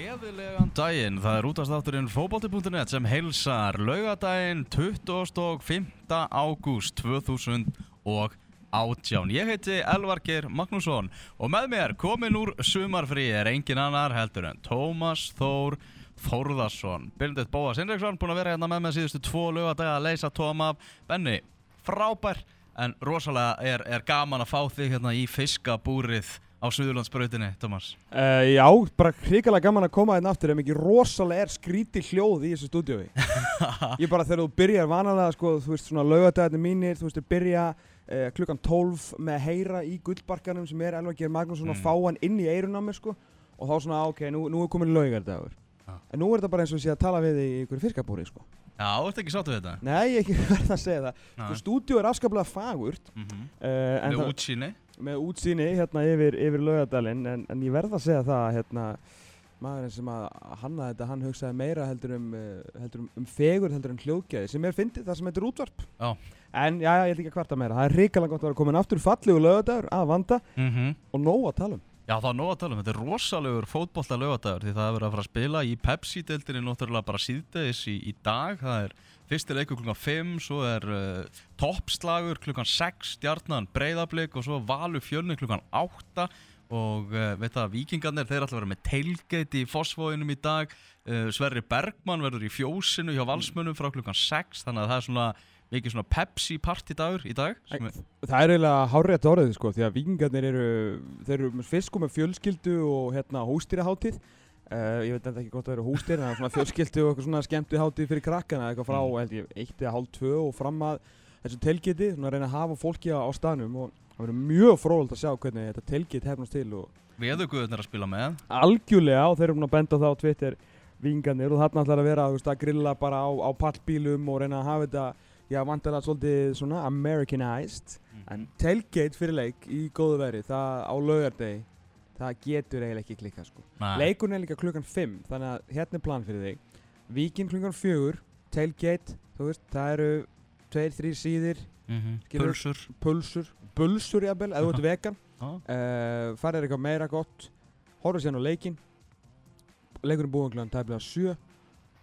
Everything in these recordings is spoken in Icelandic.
Gleðilegan daginn, það er útastátturinn fókbalti.net sem heilsar laugadaginn 25. ágúst 2018. Ég heiti Elvarger Magnússon og með mér komin úr sumarfrí er engin annar heldur en Tómas Þór Þórðarsson. Byrndið Bóas Indriksson búin að vera hérna með með síðustu tvo laugadagi að leysa Tóm af. Benni, frábær en rosalega er, er gaman að fá þig hérna í fiskabúrið á Suðurlandsbrautinni, Tómas. Uh, já, bara hrikalega gaman að koma hérna aftur ef ekki rosalega er skríti hljóð í þessu stúdíói Ég bara þegar þú byrjar vanalega sko, þú veist svona laugadagarnir mínir þú veist þú byrja uh, klukkan 12 með að heyra í gullbarkanum sem er Elvar Geir Magnússon Mm. og fá hann inn í eirun á mér sko og þá svona ok, nú, nú er komin laugadagur Já. En nú er þetta bara eins og sé að tala við í einhverju fiskabúri sko Já, þú ert ekki sáttu við þetta? Nei, ég er ekki verð að segja það. Sko stúdíó er afskaplega fagurt Mm -hmm. uh, Með útsýni með útsýni hérna yfir, yfir laugadalinn en, en ég verð að segja það að hérna, maðurinn sem að hanna þetta hann hugsaði meira heldur um, uh, heldur um, um fegur heldur en hljóðgæði sem er fyndið það sem heitir útvarp. Já. en já, já, ég ætla ekki að kvarta meira. Það er ríkalega gott að vera komin aftur fallegu laugadagur að vanda mm og nóg að tala um. Já, það er nóg að tala um, þetta er rosalegur fótbolta lögadagur því það er verið að fara að spila í Pepsi-deildinni náttúrulega bara síðdegis í, í dag. Það er fyrsti leikur klukkan 5 svo er uh, toppslagur klukkan 6 stjarnan breyðablík og svo valur fjölni klukkan 8 og uh, veit það, vikingarnir þeir að vera með tailgate í Fossvóinum í dag. Uh, Sverri Bergmann verður í fjósinu hjá valsmönnum frá klukkan 6 þannig að það er svona mikið svona Pepsi-partidagur í dag sem er, það er eiginlega hárétt orðið sko því að vikingarnir eru þeir eru fyrst sko með fjölskyldu og hérna hóstýraháttíð Uh, ég veit enda ekki gott að vera hústýr en það er svona fjölskyldu og eitthvað svona skemmtu hátíð fyrir krakkana eitthvað frá Mm. held ég eitt eða hálf tvö og fram að þessu telgeti svona að reyna að hafa fólki á, á staðnum og það verður mjög fróðult að sjá hvernig þetta telget hefnast til og veðuguðurnir að spila með? Algjörlega og þeir eru búin að benda það á Twitter vinganir og þarna ætlar að vera veist, að grilla bara á, á pallbílum og reyna að hafa þetta já vantilega svolítið svona Americanized. En tailgate fyrir leik í góðu veri það á laugardegi það getur eiginlega ekki klikka sko. Leikurinn er líka klukkan 5 þannig að hérna er plan fyrir þig. Víkin klukkan 4 tailgate veist það eru 2-3 síðir Mhm. Skilur- Pulsur. Pulsur pulsur jafnvel eða þú ert vegan. Uh, farið eitthvað meira gott horfður sérna á leikin leikurinn búinn klukkan tæplega 7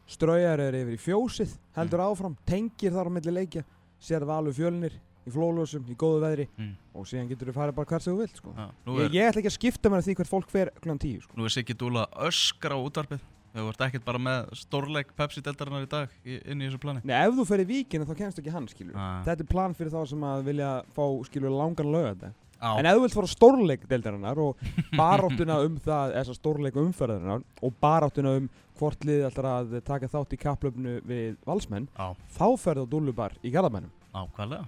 straujar er yfir í fjósið heldur áfram, tengir þar á milli leikja sér valur fjölnir í flólösum, í góðu veðri Mm. og síðan getur þú farið bara hvert sem þú vilt sko. Nú, ég, ég ætla ekki að skipta mér að því hvert fólk fer klukkan 10 sko. nú er Siggi Dúla öskra á útvarpið Þau vart ekkert bara með stórleik Pepsi-deldarinnar í dag í, inn í þessu plani Nei, ef þú fer í víkina þá kennst ekki hann skilur Ah. þetta er plan fyrir þá sem að vilja fá skilur langan lögða Á, En ef þú vilt fara á stórleik deildarinnar og baráttuna um það, þessa stórleik umferðarinnar og baráttuna um hvort liðið ætlar að taka þátt í kapplöfnu við valsmenn, á, þá ferð á Dúlubar í Garðamennum. ákvæðlega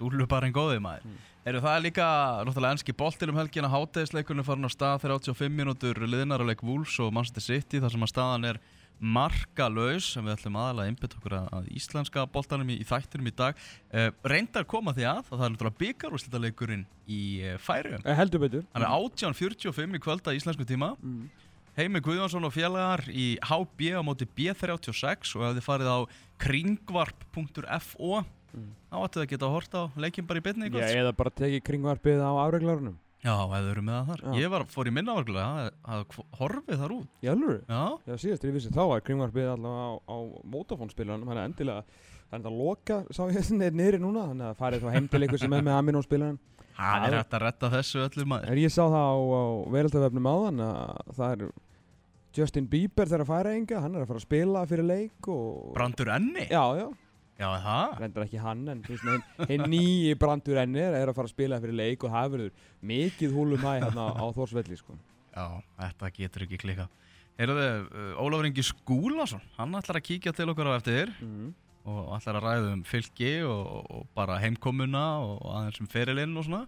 Dúlu bara einn góðið maður Mm. Eru það líka, náttúrulega enski boltin um helgina Hátegisleikurinn farin á stað 35 mínútur liðnarleik Wolves og Manchester City þar sem að staðan er markalaus sem við ætlum aðalega að einbytta okkur að, að íslenska boltanum í, í þættinum í dag uh, reyndar koma því að að það er náttúrulega byggarúslitaleikurinn í uh, færium Eh, heldur betur. Hann er 18.45 í kvölda íslensku tíma Mm. Heimi Guðjónsson og félagar í HB á móti B36 og ef þið farið á kringvarp.fo Mm. þá ættu það að geta að horta á leikinn bara í byrni Já, eða bara tekið kringvarpið á afreglarunum. Já, ef þau eru með það þar Já. Ég var, fór í minna vargulega að horfið þar út Í alvöru? Já, Já, síðast er ég vissi þá var kringvarpið allavega á, á Vodafone-spilaranum, hann er endilega, enda að loka, sá ég er niðri núna, þannig að farið þá heim til ykkur sem er með Aminón-spilaran. það er Já. hægt að retta þessu öllu maður ég sá það á, á veraldavefnum áðan að það er Justin Bieber þegar að færa enga, hann er að fara að spila fyrir leik og... Brandur enni? Já, já, Já, það reyndar ekki hann en þú veist, hinn nýji brandur ennir er að fara að spila fyrir leik og það verður mikið húlum hæ hérna á Þórsvelli sko. Já, þetta getur ekki klika Heyrðu, uh, Ólafur Ingi Skúlason Hann ætlar að kíkja til okkur á eftir Mm. og ætlar að ræða um fylki og, og bara heimkomuna og aðeins um ferilinn og svona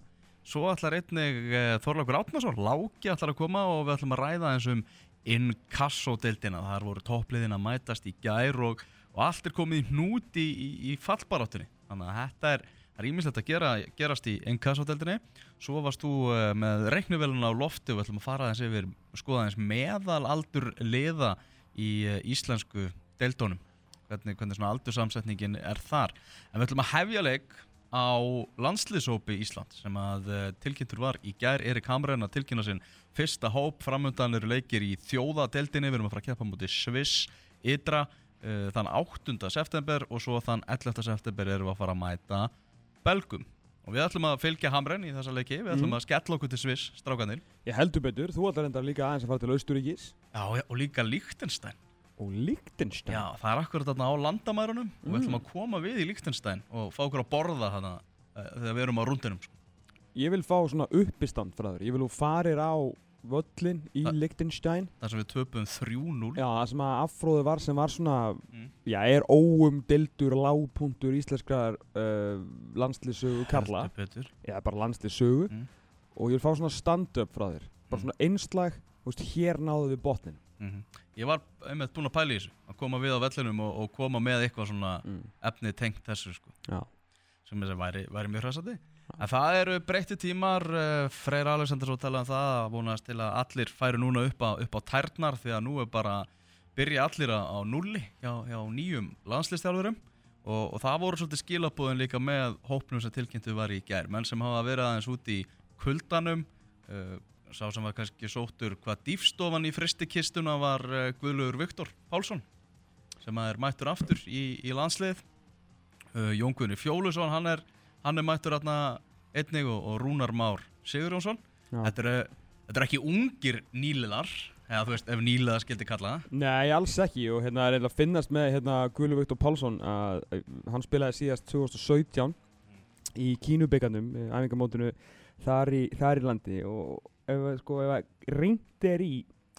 svo ætlar einnig uh, Þorlákur Átnason Láki ætlar að koma og við ætlum að ræða eins um inkasso-deildina þar voru toppliðin að mætast í gær og, og allt er komið í hnút í, í, í fallbaráttunni. Þannig að þetta er Það ímislegt að gera, gerast í inkasso-deildinni Svo varst þú uh, með reiknuvéluna á lofti og við ætlum að fara aðeins yfir skoða aðeins meðalaldur liða í uh, íslensku deildónum hvernig, hvernig svona aldursamsetningin er þar. En við ætlum að hefja leik á landsliðsópi Ísland sem að uh, tilkynntur var í gær. Erik Hamren að tilkynna sinn fyrsta hóp. Framöndan eru leikir í þjóðadeldinni við erum að fara að keppa mútið Sviss Ydra uh, þann 8. september og svo þann 11. september erum við að fara að mæta Belgum og við ætlum að fylgja Hamren í þessa leiki við ætlum Mhm. að skella okkur til Sviss, strákanir Ég heldur betur, þú ætlar enda líka aðeins að fara til Austuríkis Já, og líka Liechtenstein og Liechtenstein. Já, það er akkurat þarna á landamærunum og við Mm. ætlum að koma við í Liechtenstein og fá okkur að borða þarna uh, þegar við erum á rundinum sko. Ég vil fá svona uppistand frá þér. Ég vil þú farir á völlin í Það- Liechtenstein. þar sem við töpum 3-0 Já, það sem að affróði var sem var svona, Mm. já, er óumdildur lágpuntur íslenskrar uh. Heldur betur. Já, bara landslýsögu. Mm. Og ég vil fá svona stand-up frá þér. Bara Mm. svona einslag, veist, hér náðu við botnin. Mhm. Ég var einmitt búinn að pæla í þessu að koma við á vellinum og, og koma með eitthvað svona Mm. efni tengt þessu sko, sem er sem væri, væri mjög hræsandi En það eru breytti tímar uh, Freyr Alexander svo talaði um það að vonast til að allir færu núna upp á, upp á tærnar því að nú er bara byrja allir á, nulli hjá, hjá nýjum landslistjálfurum og, og það voru svolítið skilabúðin líka með hópnum sem tilkynntu var í gær. Menn sem hafa verið aðeins út í kuldanum uh, sá sem var kannski sóttur hvað dýfstofan í fristikistuna var uh, Guðlugur Viktor Pálsson sem er mættur aftur í, í landslið uh, Jón Guðni Fjólusson hann er, hann er mættur aðna einnig og, og Rúnar Már Sigurjónsson Já. þetta eru, þetta eru ekki ungir nýliðar eða þú veist ef nýliðar skildi kalla það Nei, alls ekki og hérna er eiginlega að finnast með hérna Guðlu Viktor Pálsson að að hann spilaði síðast 2017 í Kínubikandum, æfingamótinu þar í, þar í landi og ef, sko, ef ringt er í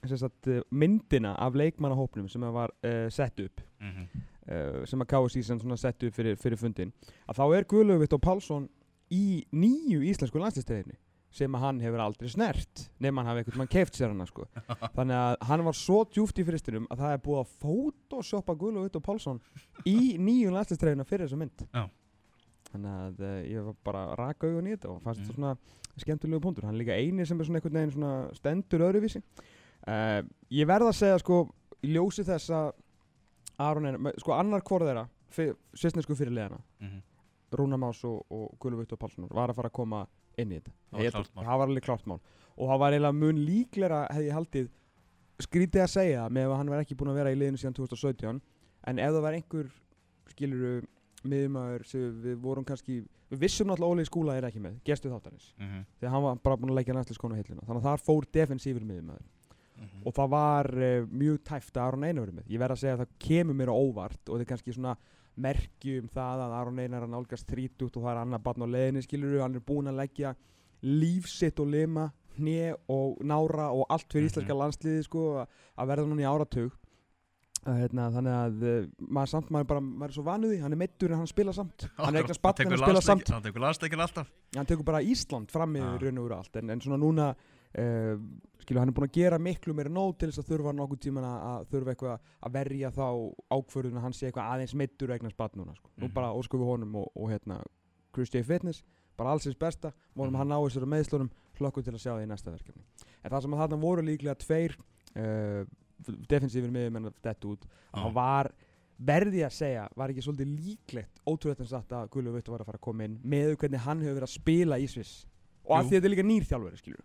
sagt, eh, myndina af leikmannahópnum sem var uh, sett upp mm -hmm. Uh, sem að KSI sem svona sett upp fyrir, fyrir fundin að þá er Guðlu Viktor Pálsson í nýju íslensku landslisteyðinni sem að hann hefur aldrei snert nema hann hafi einhvern mann keift sér hana sko. þannig að hann var svo djúft í fyrirstinum að það er búið að photoshoppa Guðlu Viktor Pálsson í nýju landslisteyðina fyrir þessa mynd Já. þannig að uh, ég var bara raka augun í þetta og fannst Mm. þetta svona skemmtilegu punktur hann er líka eini sem er svona einhvern veginn svona stendur öðruvísi uh, ég verð að segja sko í ljósi þess að Aron er, sko annar hvort þeirra svistnesku fyrirlegana Mhm. Rúna Más og, og Guðlu Viktor Pálsson var að fara að koma inn í þetta. Það var það alveg klárt mál. Og það var eiginlega mun líklega hefði ég haldið skrítið að segja með að hann var ekki búinn að vera í liðinu síðan 2017 en ef það var einhver skiluru miðumæður sem við vorum kannski við vissum náttúrulega Óli Skúla er ekki með gestu þáttanins Mhm. því að hann var bara búinn að leggja næstlískonu heilina þannig að þar fór defensífur miðumæður Mhm. og það var uh, mjög tæft að Aron Einar verið með. Ég verð að segja að það kemur mér á óvart og það er kannski svona merki um það að Aron Einar er nálgast 30 og það er annar barn á leiðinni skilur hann er búinn að leggja lífsitt og lima hné og nára og allt fyrir Mhm. íslenska landsliði sko að- verða núna í áratug. Hérna, þannig að uh, maður samt maður bara maður er svo vanuði, hann er meittur en hann spila samt. Hann er eignast batn en hann spila samt. Hann tekur landsleikin alltaf. Hann tekur bara Ísland fram yfir raun og úr allt. En, en svona núna uh, skilu, hann er búinn að gera miklu meira nóg til þess að þurfa nokkuð tíman að, að þurfa eitthvað að verja þá ákvörðun að hann sé eitthvað aðeins meittur eignar spatt núna sko. nú Mhm. bara við honum og, og hérna Chris J. Fitness, bara allsins besta vonum Mhm. að hann ná þessari meðslunum hlokkum til að sjá það í næsta verkefni en það sem að þarna voru líklega tveir uh, defensífur miðjumenn dett út að Já. það var verði að segja, var ekki svolítið líklegt ótrúlega satt að Guðlu Vittu var að fara að koma inn með hvernig hann hefur verið að spila í Sviss og að því þetta er líka nýr þjálfari skilur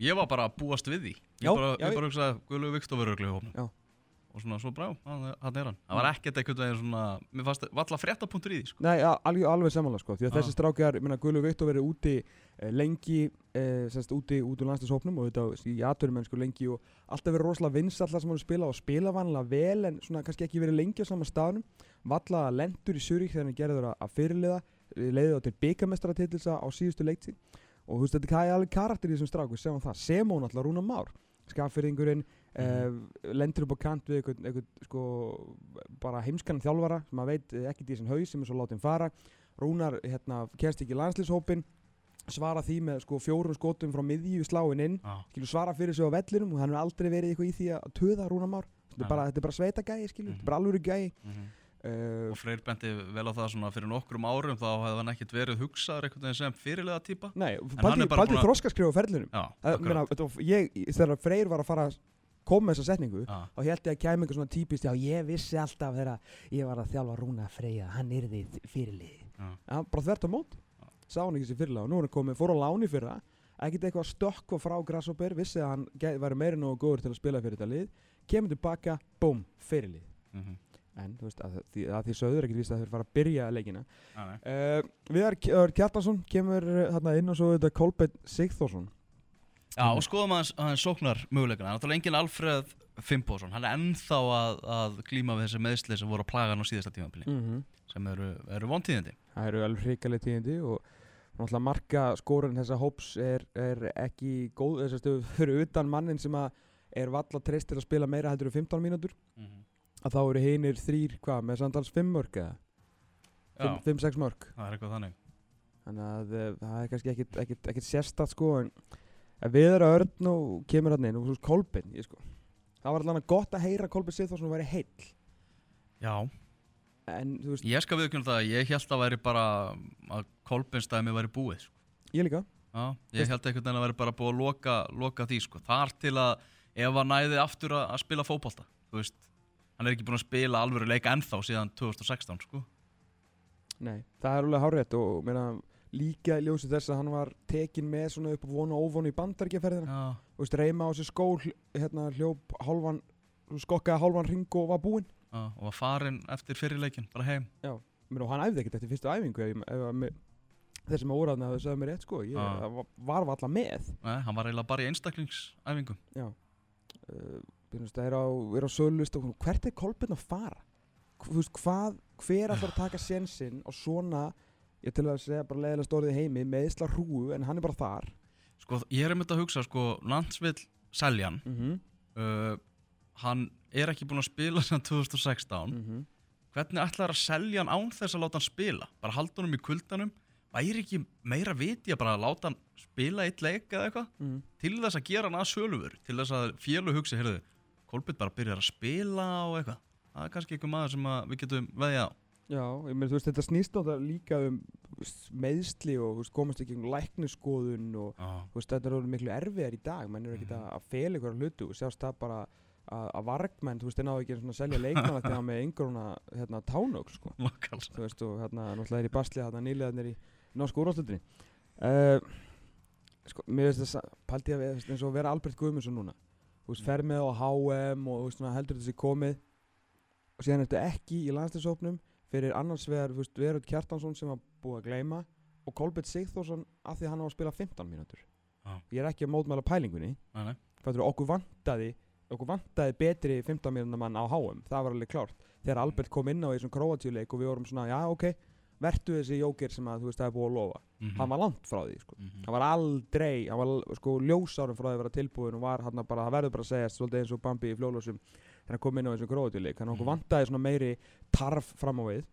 Ég var bara að búast við því Ég Já, bara, já, ég bara hugsaði hópnum Já. Og svona svo brá, hann er hann Það var ekkert einhvern veginn svona Mér fannst valla fréttapunktur í því sko. Nei, alveg, alveg samanlega sko því að Ah. þessi strákjar, ég meina Guðlu Vittu verið úti eh, lengi, eh, semst úti út úr landslýshópnum og þetta í aðtörumennsku lengi og alltaf verið rosalega vinsallar sem hann spila og spila vanlega vel en svona kannski ekki verið lengi á sama staðnum valla lendur í Surík þegar hann gerður að, fyrirliða leiði þá til byggamestratitilsa á síðustu leikti og þú veist þetta er alveg karakter í þessum strák við sjáum það, Semón alltaf Rúna Már skafyrðingurinn Mhm. uh, lendur upp á kant við einhvern, einhvern sko, bara heimskan þjálfara sem maður veit eh, ekki í þessum haus sem er svo látið fara Rúnar hérna, kemst ekki landslýshópin svara því með sko, fjórum skotum frá miðju sláin inn Já. skilur, svara fyrir sig á vellinum og hann hefur aldrei verið eitthvað í því að töða Rúnar Már þetta er bara, þetta er bara skilur, Mhm. þetta er bara alvöru gæi Mhm. Uh, Og Freyr benti vel á það svona fyrir nokkrum árum Þá hefði hann ekkert verið hugsaður veginn sem fyrirlega típa. Nei, er að- þroskaskrifa á ferlinum. Já, þetta var- ég, þegar Freyr var að fara að koma með þessa setningu Já. þá held ég að kæmi einhver svona típist já ég vissi alltaf þegar ég var að þjálfa Rúna Freyja hann yrði fyrirlið Já. ja, bara þvert á mót sá hann ekki sér fyrirlega og nú er hann komið, fór á láni fyrra. Ekkert eitthvað að stökkva frá Grasshopper vissi að hann væri meira nógu góður til að spila fyrir þetta lið. Kemur tilbaka, búm, fyrirlið. Mm -hmm. En þú veist, að því, að því söður ekkert víst að þeir fara að byrja leikina. Uh, Viðar K- Kjartansson kemur uh, þarna inn og svo þetta Kolbeinn Sigþórsson. Já, og skoðum aðeins, aðeins sóknar möguleikana Náttúrulega engin Alfreð Fimbosson Hann er ennþá að, að glíma við þessi meðsli sem voru að plaga hann á síðasta tímafili mm -hmm. sem eru, eru vontíðindi. Það eru alveg hrikaleg tíðindi og náttúrulega marka skórun þessa hóps er, er ekki góð þess að fyrir utan mannin sem að er valla treystir að spila meira heldur en 15 mínútur. Mm -hmm. Að þá eru hinir þrýr hvað með samtals 5 mörg eða? Já, 5-6 mörg það er eitthvað þannig. Þannig að uh, það er kannski ekkit, ekkit, ekkit sérstætt sko en en Viðar Örn og kemur hann inn og svo Kolbeinn ég sko. Það var allavega gott að heyra Kolbeinn Sigþórsson að vera heill. Já, en veist, ég skal viðkjöna það að Ég held að væri bara að Kolbeinstæmi væri búið sko. ég líka. Já, ég held einhvern veginn að væri bara búið að loka, loka því sko. Þar til að ef hann næði aftur að, að spila fótbolta Þú veist, hann er ekki búin að spila alvöru leik ennþá síðan 2016 sko. Nei, það er alveg hárétt og meina, líka í ljósi þess að hann var tekin með svona upp á vonu og óvonu í bandaríkjaferðina. Já, og reyma á sér skó hl- hérna, hljóp hálfan skokkaði hálfan ring og var búinn. Já, og var farin eftir fyrirleikin bara heim. Meina, og hann æfði ekkert eftir fyrstu æfingu ef, ef, ef, þeir sem að óraðna það sagði mér rétt sko. Ég Já. var, var alltaf með. Nei, hann var eiginlega bara í einstaklingsæfingum. Já. uh, það er á, er á sölust og hvert er Kolbjörn að fara? Hvað, hver ætlar að taka sénsinn og svona ég til að segja bara leiðilega stórið í heimi með Ísla hrúu en hann er bara þar? Sko, ég er einmitt að hugsa, sko, Landsvill Seljan, mm -hmm. uh, hann er ekki búinn að spila sem 2016 Mm -hmm. hvernig ætlar að selja hann án þess að láta hann spila? Bara halda honum í kuldanum? Væri ekki meira viti að bara láta hann spila eitt leik eða eitthvað? Mm. til þess að gera hann að sölufur til þess að fjölu hugsi, heyrðu Kolbjörn bara byrjar að spila og eitthvað. Það er kannski einhver maður sem við getum veðja á. Já, ég meina, þú veist, þetta snýst á það líka um meðsli og veist, komast ekki um lækniskoðun og þú veist, þetta er orðið miklu erfiðar í dag. Menn eru ekkert að, að fela ykkur hlutu og sjást það bara að, vargmenn, þú veist, þeir náðu ekki að selja leikmann þegar með einhverjuna hérna, tánögl, sko. Þú veist, og hérna, náttúrulega er í basli hérna nýlegaðnir í norsku úráslutinni uh, sko, mér veist þess að paldi að vera Albert Guðmundsson núna þú veist, fer með á HM og veist, heldur þessi komið. Og síðan ertu ekki í landstinsóknum fyrir annars vegar, Verud Kjartansson sem var búið að gleyma og Kolbett Sigþórsson af því að hann á að spila 15 mínútur. Já. ég er ekki að mótmæla pælingunni. Nei. Fattur, okkur vantaði okkur vantaði betri 15 mínúna mann á HM það var alveg klárt. Þegar Albert kom inn á þessum króatíuleik og við vorum svona, já ok vertu þessi jóker sem að þú veist það er búið að lofa Mhm. hann var langt frá því sko. Mhm. hann var aldrei, hann var sko ljósárum frá því að vera tilbúin og var hann bara, það verður bara að segja svolítið eins og Bambi í fljóðlósum þegar hann kom inn á þessum þannig að okkur Mhm. vantaði svona meiri tarf fram á við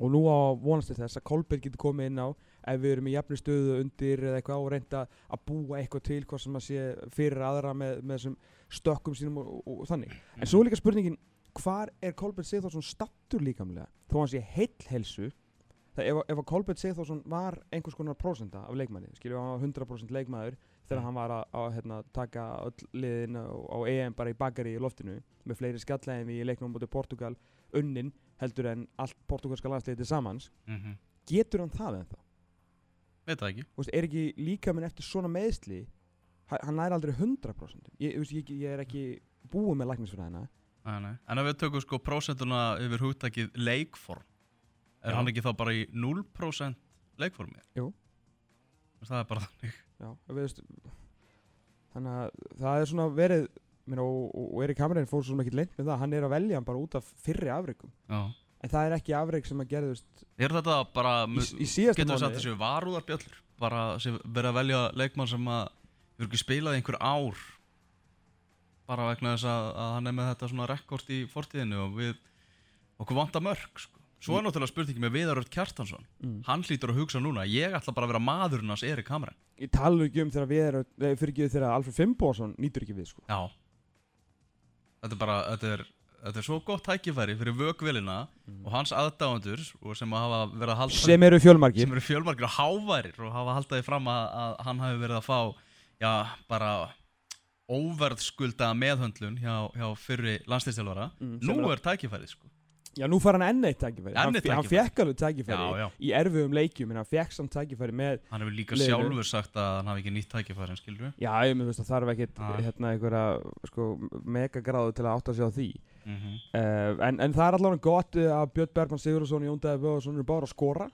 og nú á vonast til þess að Kolbjörn getur komið inn á ef við erum í jafnri stöðu undir eða eitthvað og reynda að búa eitthvað til hvað sem að sé fyrir aðra með, með þessum stökkum sínum og, og, og þannig en svo líka spurningin, hvar er Kolbjörn Sigþórsson stattur líkamlega þó hann sé heill helsu það ef, ef að Kolbjörn Sigþórsson var einhvers konar prósenda af leikmanni, skiljum hann var 100% leikmaður þegar Mm. hann var að, að hérna, taka öll liðin á, á EM bara í bakari í loftinu með fleiri skallæðin í leiknum mútið Portugal unnin heldur en allt portugalska landsliðið samans Mhm. getur hann það ennþá? Veit það ekki Þú veist, er ekki líka minn eftir svona meðsli ha- hann næri aldrei 100% ég, ég, ég er ekki búið með læknisfræðina Nei, nei. En ef við tökum sko prósentuna yfir húttakið leikform er Já. hann ekki þá bara í 0% leikformi? Jú. Það er bara þannig Já, veist þannig að það er svona verið minna, og, og, og Erik Hamrein fór svona ekki leint með það hann er að velja hann bara út af fyrri afreikum Já. en það er ekki afreik sem að gerðust Er þetta bara, í, í getur við sagt þessu varúðarbjöllur bara sem verið að velja leikmann sem að hefur ekki spilað í einhver ár bara vegna þess að, að hann er með þetta svona rekord í fortíðinu og við okkur vantar mörg sko. Svo er náttúrulega spurningi með Viðaröld Kjartansson mm. hann hlýtur að hugsa núna, ég ætla bara að vera maðurinn hans Erik Hamrein Ég tala ekki um þegar við erum nei, fyrir ekki þegar Alfred Fimboðsson nýtur ekki við sko. Já Þetta er bara, þetta er, þetta er svo gott tækifæri fyrir vögvelina Mm. og hans aðdáendur og sem hafa verið að halda sem eru fjölmargir sem eru fjölmargir og háværir og hafa haldið fram að, að hann hafi verið að fá já, bara óverðskulda meðhöndlun hjá, hjá fyrri landslýstjálfara Mm, Nú er tækifærið sko Já, nú fara hann enn eitt tækifæri Enn Hann, eitt fe- hann tækifæri. fekk alveg tækifæri Já, já. í erfiðum leikjum en hann fekk samt tækifæri með Hann hefur líka Liðinu. sjálfur sagt að hann hafi ekki nýtt tækifærin, skilur við? Já, ég með veist að þarf ekkit Ah. hérna einhverja sko, megagráðu til að átta sig á því Mm -hmm. uh, en, en það er allavega gott uh, að Björn Bergman Sigurðarsson og Jón Dæði Böðarsson eru bara að skora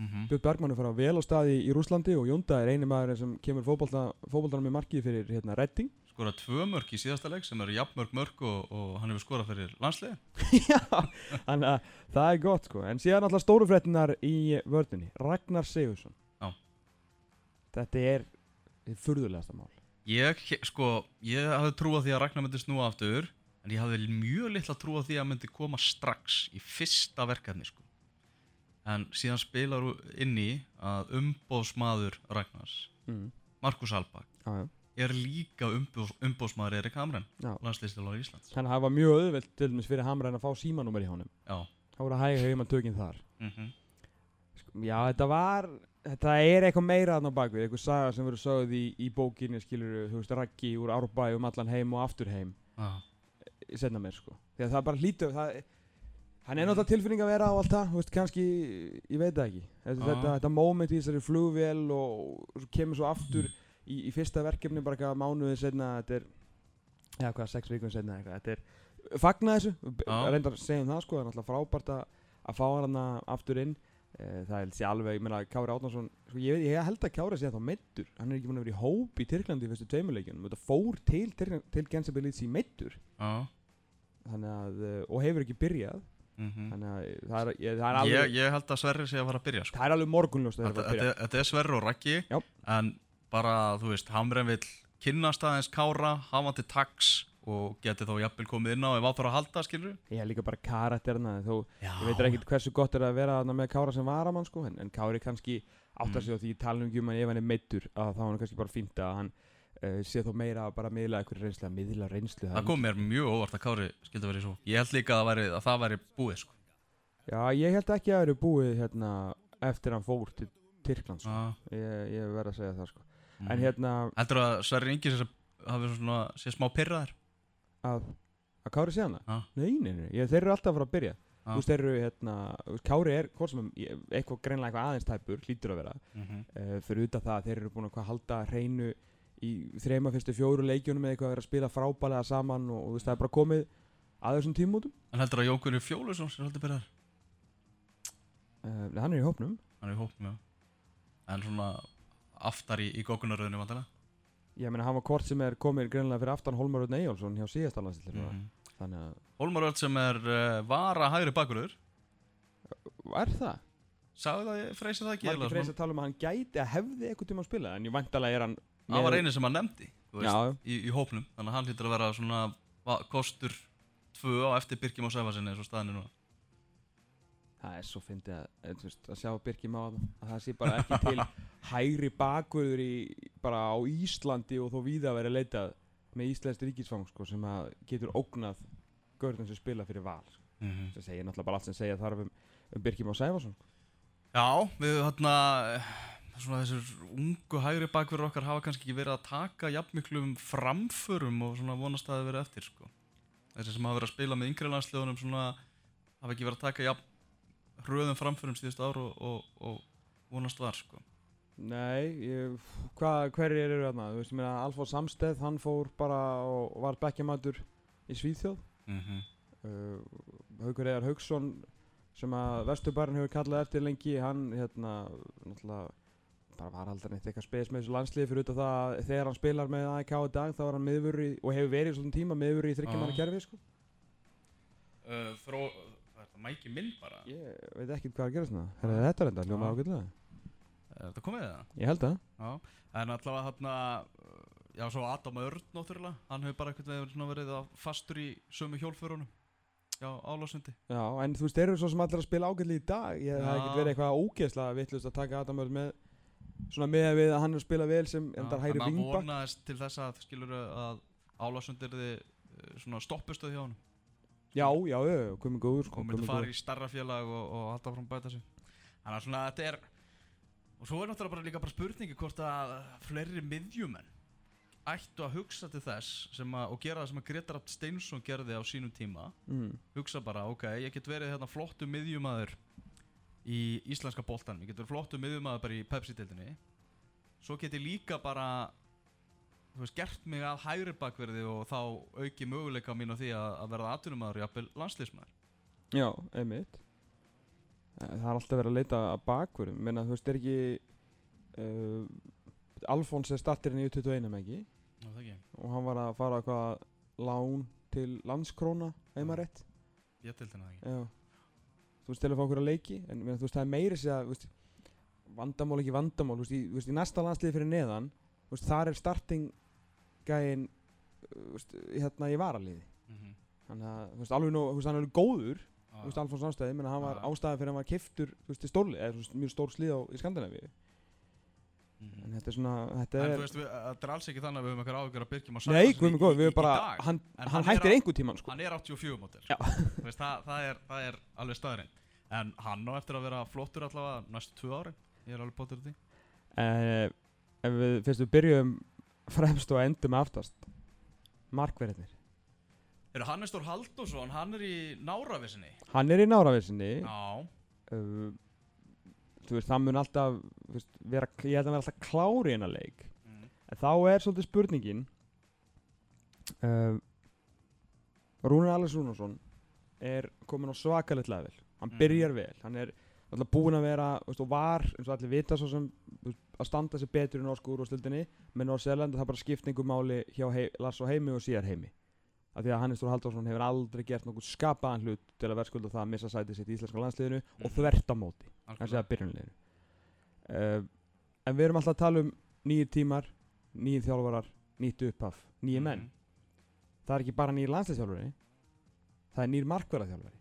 Mhm. Björn Bergman er farað vel á staði í Rúslandi og Jón Dæði er eini maður sem kemur fótbolta, fótboltanum í markið fyrir hérna, redding Skorað tvö mörg í síðasta leik sem eru jafnmörg mörg og, og hann hefur skorað fyrir landsliði. Já, þannig að það er gott sko En síðan alltaf stóru fréttinar í vördinni Ragnar Sigursson Já. Þetta er furðulegasta mál Ég, sko, ég hafði trúið því að Ragnar myndi snúa aftur en ég hafði mjög litla trúið því að myndi koma strax í fyrsta verkefni sko. en síðan spilar inn í að umbóðsmaður Ragnars mm. Markus Albak Já, já er líka umbóðs, umbóðsmaður Erik Hamren Já. landsliðstilvar Íslands. Þannig að það var mjög auðvelt til dæmis fyrir Hamræn að fá símanúmer í honum. Já, Það voru að hæga heima tökinn þar. Mm sko, Já, þetta var Þetta er eitthvað meira þarna á bakvið Eitthvað saga sem verður sögð í, í bókinni Skilur, þú veist, Raggi úr Árbæ um allan heim og aftur heim. Já, Senna mér, sko. Því að það bara hlýtur það, Hann er náttúrulega tilfinning að vera á allt það kannski, ég veit það ekki. Þetta, Já. þetta, þetta moment í þessari flugvél Og, og kemur svo aftur í, í fyrsta verkefni Bara eitthvað mánuðið senna Þetta er, já hvað, sex vikum senna eitthvað Þetta er, fagna þessu Já. Reyndar segjum það, sko Það er náttúrulega frábært að, að fá hana aftur inn. Eh, Það er sé alveg, ég meina Kári Átnarsson sko, ég, veit- ég held að Kári sé þá meittur Hann er ekki búin að vera í hóp í Tyrklandi í fyrstu tveimurleikjunum Þetta fór til, til, til Gensabilitsi meittur já. Þannig að, eh, og hefur ekki byrjað. Mm Þannig að eh, það er, ég, það er alveg ég, ég held að Sverri sé að fara að byrja sko. Það er alveg morgunljóst að það er að byrja. þetta, er Sverri og Já. en bara, þú veist, Hamren vill kynnast aðeins Kára, hafa hann til tax og geti þá jafnvel komið inn á ef áþur að halda, skilur Ég er líka bara karakterina Þó, Já, ég veit ekkert hversu gott er að vera með Kára sem varamann sko, en, en Kári kannski áttar Mm. sig á því talum ekki um hann ef hann er meittur að þá hann kannski bara fínt að hann uh, sé þó meira að bara miðla eitthvað reynslu að miðla reynslu Það kom mér mjög óvart að Kári skildi verið svo Ég held líka að, væri, að það væri búið sko. Já, ég held ekki að það eru búið hérna, eftir hann fór til Tyrklands sko. ah. ég, ég mm. En hérna Heldur að Sverri Ingi sé, hafi svona, sé smá pyrraðar að, að Kári sé hana? Já. Nei, nei, nei, ég, þeir eru alltaf að fara að byrja. Já. Þú veist, þeir eru hérna Kári er, hvort sem eitthvað greinlega eitthvað aðeins tæpur hlýtur að vera. Mm -hmm. uh, fyrir utan það að þeir eru búin að hvað halda hreinu í þreima fyrstu fjóru leikjunum eða eitthvað að vera að spila frábælega saman og, og þú veist, það er bara komið að þessum tímótum En heldur að Jókunni Fjólusson sé heldur pyrraðar uh, hann er í hópnum. Hann er í hópum, já. En svona aftar í, í gókunaröðinu vantilega ég meina hann var kort sem er komið greinlega fyrir aftan Holmar Örn Eyjálsson hjá síðasta landslið mm mm. þannig að, Hólmaröld sem er uh, vara hægri bakurur er það? Sagði það, freysi það ekki eiginlega Freysa svona? tala um að hann gæti að hefði eitthvað tíma að spila en ég vantalega er hann Það var eini sem hann nefndi veist, í, í hópnum Þannig að hann hlýttur að vera svona va- kostur tvö á eftir Birkjum og Sæfarsinni Það er svo fyndið að, þú veist, að sjá Birkjum á það að það sé bara ekki til hægri bakvörður í, bara á Íslandi og þó víða að vera leitað með Íslands ríkisfang sko, sem getur ógnað görðum sem spila fyrir val sko. mm -hmm. það segir náttúrulega bara allt sem segja þarf um, um Birkjum á Sæfarsson Já, við hérna svona þessir ungu hægri bakverður okkar hafa kannski ekki verið að taka jafnmiklum framförum og svona vonast að það verið eftir sko. Þessi sem hafa verið að spila með yngri landsljóðunum svona hafa ekki verið að taka jafn hröðum framförum síðustu ár og, og, og vonast var sko. Nei, ég, hvað, hverjir eru þarna? Þú veist, ég meina Alfóð Samsteð, hann fór bara og var bekkjamatur í Svíþjóð mm -hmm. uh, Haukur Eðar Hauksson sem að Vesturbærin hefur kallað eftir lengi hann hérna náttúrulega bara var aldrei neitt eitthvað spes með þessu landsliði fyrir af það að þegar hann spilar með AIK í dag þá er hann miðvörður í, og hefur verið í svona tíma miðvörður í þryggjamanna Já. kerfi sko. uh, Þró, mæki minn bara. Ég veit ekki hvað er að gera svona. Þetta er enda, hljóma Já. ágætlega. Er þetta komið það? ég held það. En allavega uh, Já, svo Adam Örn náttúrulega. Hann hefur bara eitthvað verið, verið að fastur í sömu hjólförunum. Já, álásindi Já, en þú veist, eru svo sem allir að spila ágætlega í dag. Ég hef ekkert verið eitthvað ógeðslega vittlust að taka Adam Öll með svona með við að hann er að spila vel sem endar hægri Hann vingbak vonaðist til þess að að álásundir þið svona stoppustuð hjá hann Já, já, já, komið góður sko, og myndi komið fara í starra félag og, og halda fram bæta sig. Þannig að svona þetta er og svo er náttúrulega bara líka bara spurningi hvort að fleiri miðjumenn ættu að hugsa til þess að, og gera það sem að Gretar Rapt Steinsson gerði á sínum tíma. Mm. hugsa bara, ok, ég get verið hérna flottu miðjumæður í íslenska boltanum, ég get verið flottu miðjumæður bara í Pepsi-deildinni. Svo get ég líka bara þú veist, gert mig að hægri bakverði og þá auki möguleika mín á því að, að verða atvinnumæður, jafnvel landslýsmæður Já, einmitt. Eh, Það er alltaf verið að leita að bakverðum. Menna þú veist, er ekki uh, Alfons er starterinn í U21 með ekki? Já, það ekki, og hann var að fara eitthvað lán til landskróna, heima rétt. Ég til þennan ekki. Já. Þú veist, til að fá okkur að leiki en menna, þú veist, það er meiri sér að þú veist, vandamál ekki vandamál. Þú veist, í, þú veist, í næsta landsliði fyrir neðan veist, þar er starting gæinn þú veist, hérna í varaliði mm -hmm. þannig að, veist, alveg nú, hann er alveg góður veist, Alfons Ástæði, menn hann var Já. ástæði fyrir að hann var kiftur, í stórli, eða mjög stór slíð á Skandinavíu, Mhm. en þetta er svona, þetta En er, þú veist, við, þetta er alls ekki þannig að við höfum eitthvað áhugur að byrkjum á nei, góð, í- við í bara, dag. hann, En hann hættir einhver tíman, sko, Hann er 84 mótil það, það, það er alveg staðurinn En hann á eftir að vera flottur allavega næstu tvö ári Ég er alveg bóttur því uh, ef við, fyrst við byrjum fremst og endum aftast, markverðinir, Eru Hannes Þór Halldórsson, hann er í náravissinni hann er í náravissinni, Já. Uh, þú veist, það mun alltaf, veist, vera, ég held að vera alltaf klári innan leik, mm. En þá er svolítið spurningin uh, Rúnar Alex Rúnarsson er komin á svakalegt level. Hann Mhm. byrjar vel, hann er alltaf búinn að vera, veist, og var eins og allir vita svo sem veist, að standa sig betur í norsku úrvastildinni með Norsjælland það er bara skiptingu máli hjá hei, Lars og Heimi og síðar Heimi. Af því að Hannes Þór Halldórsson hefur aldrei gert nokkuð skapaðan hlut til að verðskulda það að missa sætið sitt í íslenska landsliðinu og Mhm. þvert á móti kannski að byrjunleginu uh, en við erum alltaf að tala um nýjir tímar, nýjir þjálfarar nýtt upphaf, nýjir menn. Mhm. það er ekki bara nýjir landsliðsþjálfari það er nýjir markverðarþjálfari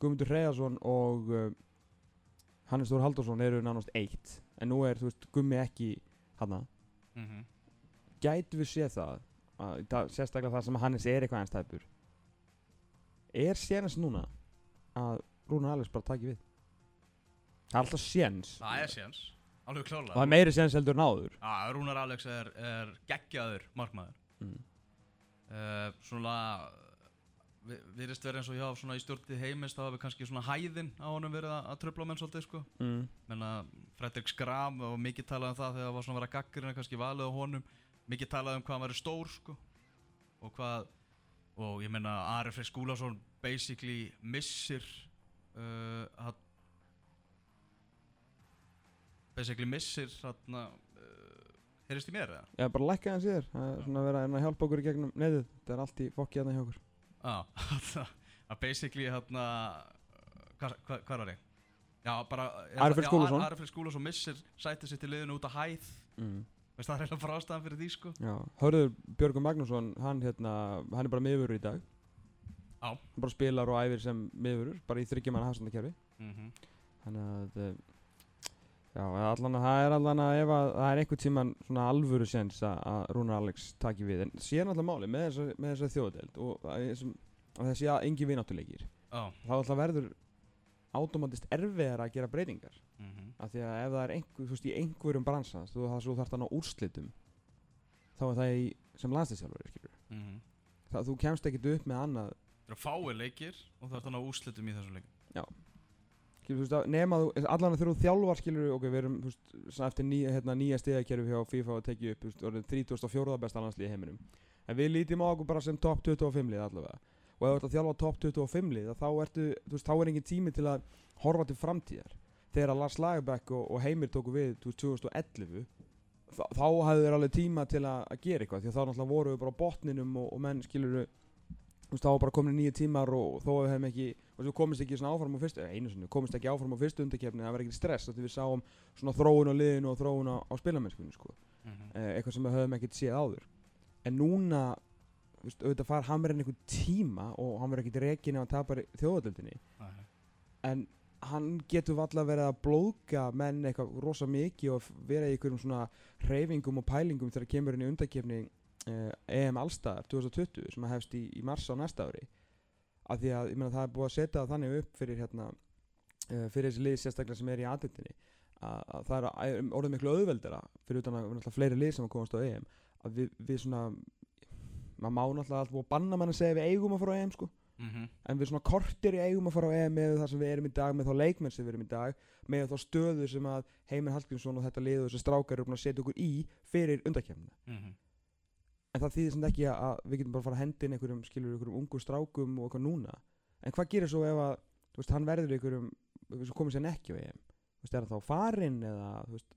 Guðmundur Reyðarsson og uh, Hannes Þór Halldórsson eru nánast eitt en nú er, þú veist, Gummi ekki hana, Mhm. gætu við séð það að, dag, sérstaklega það sem Hannes er eitthvað eins tæpur. Er séns núna að Rúnar Alex bara taki við? Það er alltaf séns. Það er séns. Og það er meiri séns heldur en áður. Já, Rúnar Alex er, er geggjaður markmaður. Mm. uh, Svona Virðist vera eins og hjá svona í stjórnið heimist þá hefur kannski svona hæðin á honum verið að, að tröfla menn svolítið sko. Mm. menna Fredrik Skram og mikið talað um það þegar það var svona að vera gaggrina kannski valið á honum. Mikið talað um hvað hann væri stór sko. Og hvað og ég meina Ari Freyr Skúlason basically missir uh, hann basically missir hann uh, heyrist í mér eða? Já, bara lækka hans í þér. Það er svona að vera að hjálpa okkur í gegnum neyðið Það er allt í fokki hérna hjá okkur. Já, að basically hann hvað hva, hva var ég? Já, bara Freyr Skúlason. Missir sætið sitt í liðinu út að hæð mm. veist það er eiginlega bara ástæðan fyrir því sko Já, Hörður Björgur Magnússon hann, hérna, hann er bara miðurur í dag Já. Hann bara spilar og æfir sem miðurur Bara í þryggjumanna hafstandakerfi mm -hmm. Þannig að eh, Já, allan að það er allan að ef að það er einhvern tíman svona alvöru séns að, Rúnar Alex taki við. En síðan alltaf máli með þessa, með þessa þjóðdeild og að, þessi að engi vináttuleikir Já. þá alltaf verður automatist erfiðar að gera breytingar. Mm -hmm. af því að ef það er einhver, þú veist, í einhverjum bransans þú, það svo þarf það ná úrslitum þá er það í, sem landslýstjálfari skilur mm -hmm. það, þú kemst ekkert upp með annað. Það eru fáir leikir og það er þannig úrslitum í þessum leikum að nema þú, allan að þú þjálfar skilur, ok, við erum, veist, eftir ný, hérna, nýja stigakerfi hjá FIFA að tekið upp, þú veist, orðið 34. besta landslið í heiminum en við lítum á okkur bara sem top 25 lið allavega og ef þú ert að þjálfa top 25 lið þá ertu, þú veist, þá er engin tími til að horfa til framtíðar þegar Lars Lagerbäck og, og Heimir tóku við þú veist, 2011 þá, þá hafðu þeir alveg tíma til að, að gera eitthvað því þá náttúrulega voru við bara botninum og, og menn skilur þú veist, og, við komist ekki svona áfram á fyrstu, einu sinni, komist ekki áfram á fyrstu undakefni, það var ekkert stress, því við sáum svona þróun á liðinu og þróun á, á spilamennskunni, sko, mm -hmm. eh, eitthvað sem við höfum ekkert séð áður. En núna, þú veist, auðvitað far Hammerinn einhvern tíma og hann verður ekkert rekin ef hann tapar í þjóðadöldinni, en hann getur valla verið að blóðga menn eitthvað rosa mikið og vera í einhverjum svona hreyfingum og pælingum þegar kemur inn í undakefni uh, EM Allstar 2020 sem að hefst í, í mars á næsta ári af því að meina það er búið að setja það þannig upp fyrir hérna uh, fyrir þessi lið sérstaklega sem er í aðdöndinni að, að það er að- orðið miklu auðveldara fyrir utan að fleiri lið sem að komast á EM að við, við svona maður má náttúrulega alltaf búið að banna mann að segja við eigum að fara á EM sko Mhm. en við svona kortir í eigum að fara á EM með það sem við erum í dag, með þá leikmenn sem við erum í dag með þá stöðu sem að Heimir Hallgrímsson og þetta liðu þessi strákar eru búin að setja okkur í fyrir undakefnina Mhm. En það þýðir sem ekki að við getum bara að fara að hendi inn einhverjum, skilur einhverjum ungu strákum og eitthvað núna. En hvað gerir svo ef að þú veist, hann verður einhverjum sem komið sér ekki á EM þú veist, er það þá farinn eða þú veist,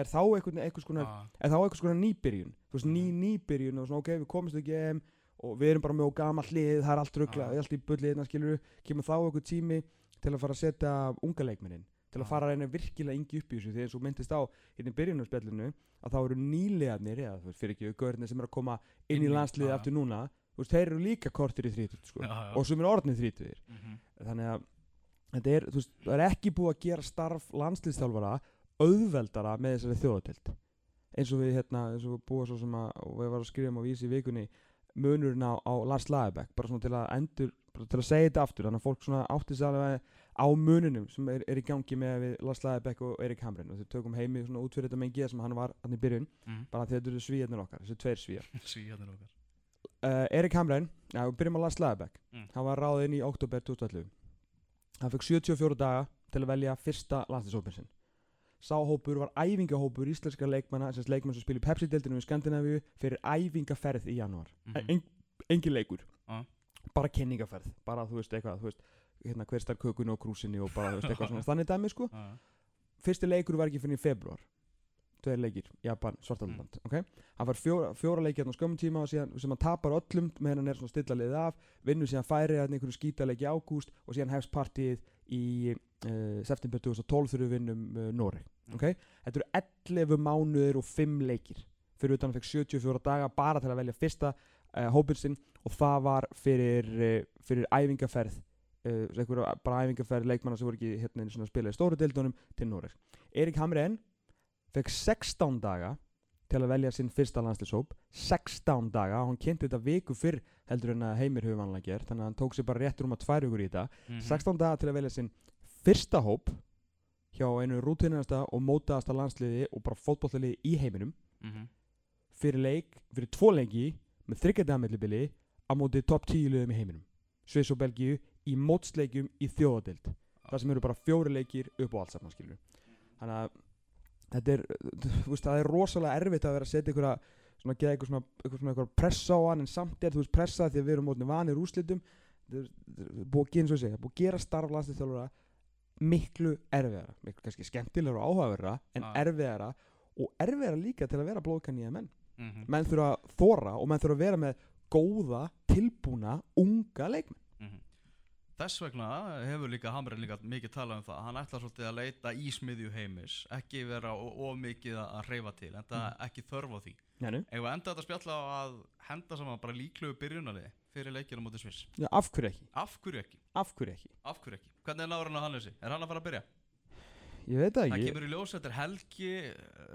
er þá einhvern, konar Ah, er þá einhvers konar nýbyrjun? Þú veist, ný Mhm. nýbyrjun og svona ok, við komumst ekki EM og við erum bara með gammal hlið, það er allt ruggla, Ah. allt í bullið hérna skilur kemur þá einhver tími til að fara að setja unga leikmennin til að fara að reyna virkilega yngi upp í þessu því eins og myndist á hérna í byrjunarspjallinu að þá eru nýlegarnir eða fyrir ekki gaurinn sem er að koma inn í landsliði aftur núna þú veist, þeir eru líka kortir í þrítut sko. Og sem er orðnið þrítutir Mhm. þannig að þetta er, veist, er ekki búið að gera starf landsliðstjálfara auðveldara með þessari þjóðatild eins og við hérna, eins og við búið svo sem að við varum að skrifa um á vísi í vikunni munurinn á, á Lars Lagerbäck bara svona til að endur, til að segja þetta aftur þannig að fólk svona átti sig alveg á mununum sem er, er í gangi með við Lars Lagerbäck og Erik Hamren og þau tökum heimi svona út fyrir þetta mengi sem hann var hann í byrjun, Mhm. bara að þetta eru svíjarnir okkar þessi tveir svíjar Svíjarnir okkar. Uh, Erik Hamren, já, við byrjum á Lars Lagerbäck. Mm. hann var ráðinn í oktober 2011 hann fekk 74 daga til að velja fyrsta landslýshópin sinn. Sá hópur var æfingahópur íslenskar leikmanna sem leikmann sem spila í Pepsi-deildinu í Skandinavíu fyrir æfingaferð í janúar. Mhm. en, engin leikur. Já. bara kenningaferð. Bara þú veist eitthvað þú veist, hérna, hver starf kökunni og krúsinni og bara veist eitthvað svona þannig dæmi sko fyrsti leikur var ekki fyrir í februar tveir leikir, Japan, Svartaland Mm. okay? hann fær fjóra, fjóra leikir hérna á skömmum tíma síðan, sem hann tapar öllum meðan hann er svona stilla liðið af vinnur síðan færi hérna einhverju skítaleik í ágúst og síðan hefst partíið í uh, september 2012 þegar við vinnum uh, Noreg Mm. okay? þetta eru 11 mánuðir og 5 leikir fyrir utan hann fekk 74 daga bara til að velja fyrsta uh, hópin sinn og það var fyrir, fyrir æfingaferð uh, einhverju bara æfingaferð leikmanna sem voru ekki hérna sinni að spila í stóru deildunum til Noreg Erik Hamren fekk 16 daga til að velja sinn fyrsta landslýshóp 16 daga, hann kynnti þetta viku fyrr heldur en að Heimir hefur vanlega gert þannig að hann tók sér bara rétt rúma tvær vikur í þetta. Mhm. 16 daga til að velja sinn fyrsta hóp hjá einu rútinasta og mótaðasta landsliði og bara fótbollaliði í heiminum. Mhm. fyrir leik, fyrir tvo leiki með þryggjadagamillibili á móti topp 10 liðum í heiminum. Sviss og Belgíu í mótsleikjum í þjóðadild það sem eru bara fjóri leikir upp á allt saman skilur þannig að þetta er, veist, það er rosalega erfitt að vera að setja einhverja svona geða eitthvað svona, eitthvað svona eitthvað pressa á hann en samt er þú veist pressa því að við erum mótni vanir úrslitum þetta er búið að gera eins og segja búið að gera starf landsliðstjálfara miklu erfiðara miklu kannski skemmtilegra og áhugaverra en Já. erfiðara og erfiðara líka til að vera blóðkann í menn Mhm. menn þurfa að þóra og menn þurfa að vera með góða, tilbúna, unga leikmenn. Þess vegna hefur líka Hamren líka mikið talað um það hann ætlar svolítið að leita í smiðju heimis ekki vera of mikið að hreyfa til en það ekki þörf á því. Ef við enda þetta spjalla á að henda saman bara líklugu byrjunarliði fyrir leikina mútið Sviss Já, af hverju ekki? Af hverju ekki? Af hverju ekki? Af hverju ekki? Hvernig er náður hann á Hannesi? Er hann að fara að byrja? Ég veit það Það ekki kemur í ljós, þetta er helgi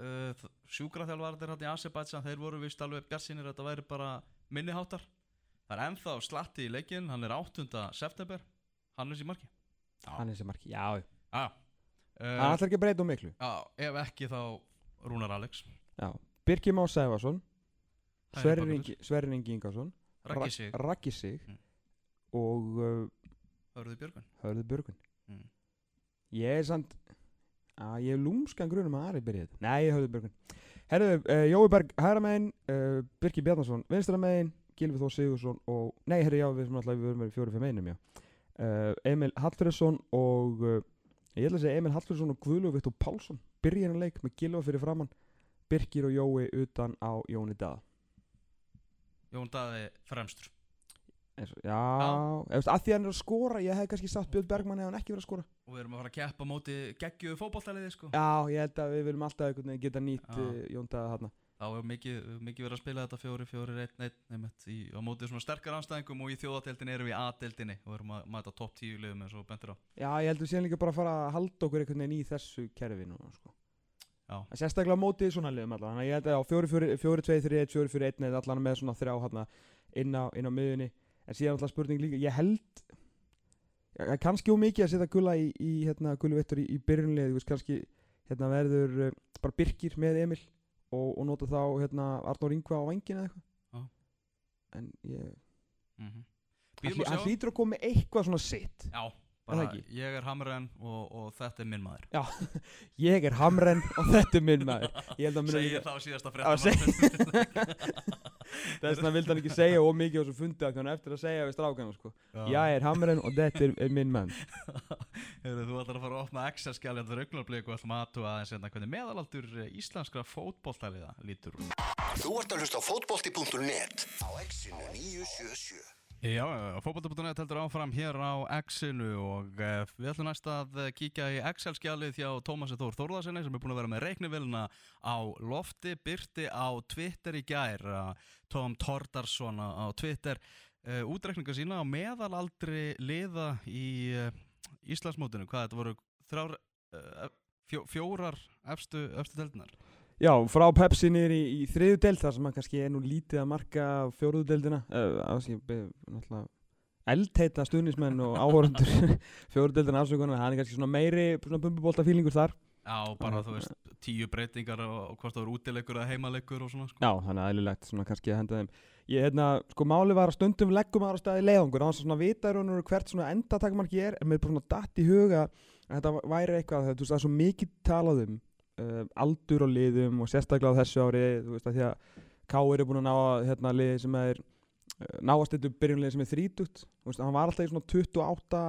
uh, sjúkraþjálfarnir hann í Azerbaijan þeir voru vist alveg bjartsinir Það er ennþá slatti í leikinn, hann er 8. september. Hannes í marki. Já. Hann er sem marki, já. Já, Hann uh, ætlar ekki að breyta um miklu. Já ef ekki þá Rúnar Alex. Já. Birkir Má Sæfarsson Það er bakvörður. Ingi, Ingarsson Raggi sig, Mm. Og uh, Hörðu Björgun Hörður Björgun Mm. Ég er samt að ég er lúmskan grunum að Ari byrja þetta. Nei, Hörður Björgun Herðu, uh, Jói Berg hægra megin uh, Birkir Bjarnason vinstra megin Gilvi Þór Sigursson og Nei, herru, já, við sem alltaf við verum verið fjóri fyrir meginum, já. Uh, Emil Hallfriðsson og uh, ég ætla að segja Emil Hallfriðsson og Guðlúf Viktor Pálsson. Byrja hennar leik með Gilva fyrir framann Birkir og Jói utan á Jóni Daða. Jón Daði fremstur. Og, já, já. að því að hann er að skora ég hef kannski sagt Björn Bergmann ef hann ekki verið að skora. Og við erum að fara að keppa móti geggjuðu fótballtaliði sko. Já, ég held að við viljum alltaf geta nýtt Já. uh, Jón Daða þarna Þá hefur mikið, mikið verið að spila þetta fjóri, fjóri, einn, einn, á móti svona sterkar anstæðingum og í þjóðateldinni erum við í A-deldinni og erum að mæta topp 10 liðum eins og bentur á. Já, ég held að síðan líka bara að fara að halda okkur einhvern veginn í þessu kerfi núna sko. Já. Sérstaklega á móti svona liðum allan Þannig að ég held að já, 4-2-3-1, 4-4-1 eða allan með svona þrjá hérna inn á, inn á miðunni En síðan alltaf spurning líka Ég held ja, kannski úr mikið að setja gulla í, í hérna, gullu vittur í, í byrjunlið kannski hérna verður uh, bara Birkir með Emil og, og nota þá hérna Arnór Ingva á vangin eða eitthvað. Já. en ég mm að hann hlýtur að koma með eitthvað svona sitt. Já, bara ekki? ég er Hamren og, og þetta er minn maður ég er Hamren og þetta er minn maður ég held að muni Segir þá síðasta Já, frétta þess vegna vildi hann ekki segja ómikið á þessu fundi að hann eftir að segja við strákana sko. ég er Hamren og þetta er, er minn mann Heyrðu, Þú ætlar að fara að opna Excel-skjali þetta augnarblík og ætlum að aðtúa aðeins hérna hvernig meðalaldur eh, íslenskra fótboltaliða lítur. Þú ert að hlusta á fótbolti.net á exinu 977. Já, fótbolti.net heldur áfram hér á X-inu og uh, við ætlum næst að eh, kíkja í Excel-skjalið hjá Tómasi Þór Þórðarsinni sem er búin að vera með reiknivilna á lofti, byrti á Twitter í gær, uh, Tom Tordarsson á Twitter, útreikninga sína á meðalaldri liða í Íslandsmótinu, hvað þetta voru þrjár, fjó, fjórar efstu, efstu deldinar? Já, frá Pepsi niður í, í þriðu deild þar sem hann kannski er nú lítið að marka fjóruðu deildina. Uh, náttúrulega eldheita stuðnismenn og áhorundur fjóruðu deildina afsökunar hann er kannski svona meiri bumbubólta fílingur þar. Já, bara þú veist, tíu breytingar og, hvort það voru útileikur eða heimaleikur og svona sko. Já, þannig að eðlilegt svona kannski að henda þeim. Ég, hérna, sko máli var að stundum leggum aðra staði leiðangur þess að svona vita í raun og veru hvert svona endatakmarki er en mér er bara svona datt í huga að þetta væri eitthvað, þú veist, það er svo mikið talað um uh, aldur og liðum og sérstaklega á þessu ári, þú veist, að því að Káir er búin að ná að hérna liði sem er uh, náast þetta byrjunliði sem er veist, hann var alltaf í svona 28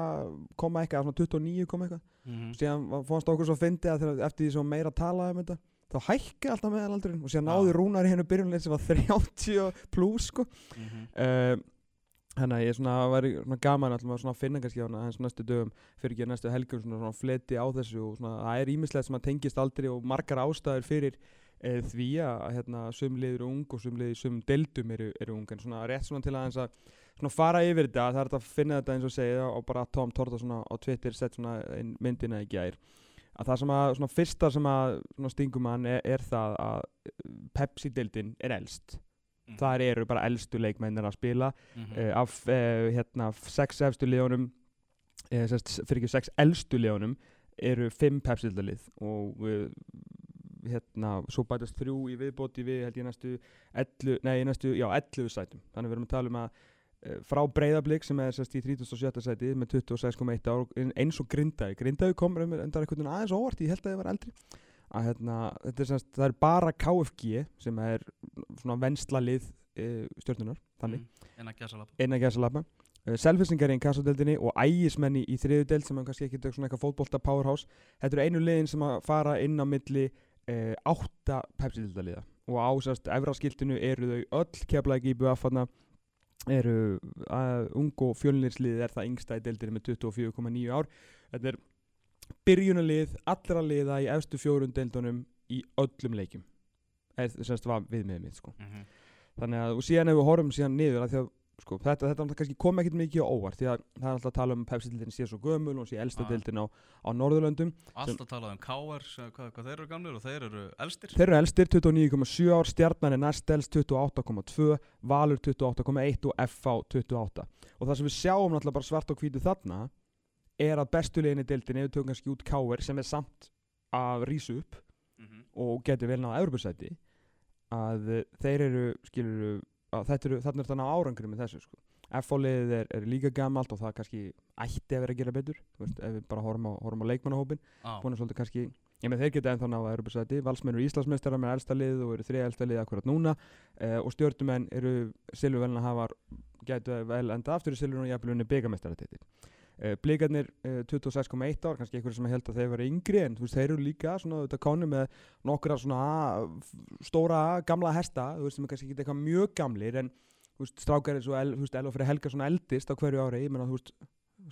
koma eitthvað, svona 29 koma eitthvað. Mm síðan var- fannst okkur svo fyndi að eftir því sem meira að tala um þetta þá hækki alltaf meðalaldurinn og síðan náði Rúnar í hennu byrjunleik sem var 30 pluss sko. -hmm. uh, Þannig að ég svona væri svona gaman alltaf að finna kannski á hans næstu dögum fyrir ekki næstu helgum svona, svona fleti á þessu og svona það er ímislegt sem að tengist aldrei og margar ástæður fyrir e, því að hérna sum liður eru ung og sum liður sum deildum eru, eru ung. En svona rétt svona til aðeins að svona fara yfir þetta það er hægt að finna þetta eins og segja og bara Tom Torta svona á Twitter sett svona myndina í gær. Að það sem að svona fyrsta sem að svona stingum hann er, er það að Pepsi deildin er elst Mhm. þar eru bara elstu leikmennir að spila mm uh, af uh, hérna sex efstu liðunum uh, sest, fyrir ekki sex elstu liðunum eru fimm pepsildalið og hérna svo bætast þrjú í viðbóti við held ég næstu 11, nei í næstu, já 11 sætum þannig við erum að tala um að frá breyðablík sem er sest, í 37. sæti með 26,1 ár ein- eins og grindaði, grindaði komur um endar einhvern veginn aðeins óvart, ég held að ég var eldri að hérna, þetta er semst, það er bara KFG sem er svona venslalið uh, stjórnunar, þannig. En að gæsa lappa innan gæsa lappa uh, Selfissingar í kassadeldinni og ægismenni í þriðu deld sem er kannski ekki svona eitthvað fótbolta powerhouse. Þetta eru einu liðin sem að fara inn á milli uh, átta pepsi-deldaliða og á sérst efraskiltinu eru þau öll keflaði í BF þarna. Eru uh, ung og fjölnirsliðið er það yngsta í deldinni með 24,9 ár. Þetta er byrjunarlið allra liða í efstu fjórun deildunum í öllum leikjum. Er sérst var viðmiðið mitt sko. Mm -hmm. þannig að og síðan ef við horfum síðan niður að að sko, þetta, þetta kannski kom ekkert mikið á óvart því að það er alltaf að tala um Pepsi-dildin sé svo gömul og sé elsta Já. dildin á, á Norðurlöndum. Alltaf talað um KR, hvað, hvað þeir eru gamlir og þeir eru elstir. Þeir eru elstir 29,7 ár stjarnan er næst elst 28,2 Valur 28,1 og FH 28 og það sem við sjáum náttúrulega bara svart og hvítu þarna er að bestu liðinni dildin ef við tökum kannski út KR sem er samt að rísa upp mm -hmm. og getur vel náða Evropasæti að eh, þeir eru skilur að þetta eru, þarna er þetta ná árangri með þessu sko. F-fáliðið er, er líka gamalt og það kannski ætti að vera að gera betur veist, ef við bara horfum á, horfum á leikmannahópin ah. búin að svolítið kannski ég með þeir geta ennþá náða Evropasæti valsmenn eru Íslandsmeistara með elsta lið og eru þrija elsta lið akkurat núna uh, og stjórnumenn eru silfurvelna hafar gætu vel enda aftur í silfur og jafnvel unni byggamestaratitil Blikarnir uh, 26,1 ár, kannski einhverju sem held að þeir vera yngri en veist, þeir eru líka svona þetta konu með nokkra svona stóra gamla hesta, þú veist, sem er kannski ekki eitthvað mjög gamlir en þú veist, strákar er svo, el, þú veist, Elva fyrir Helga svona eldist á hverju ári, ég menna, þú veist,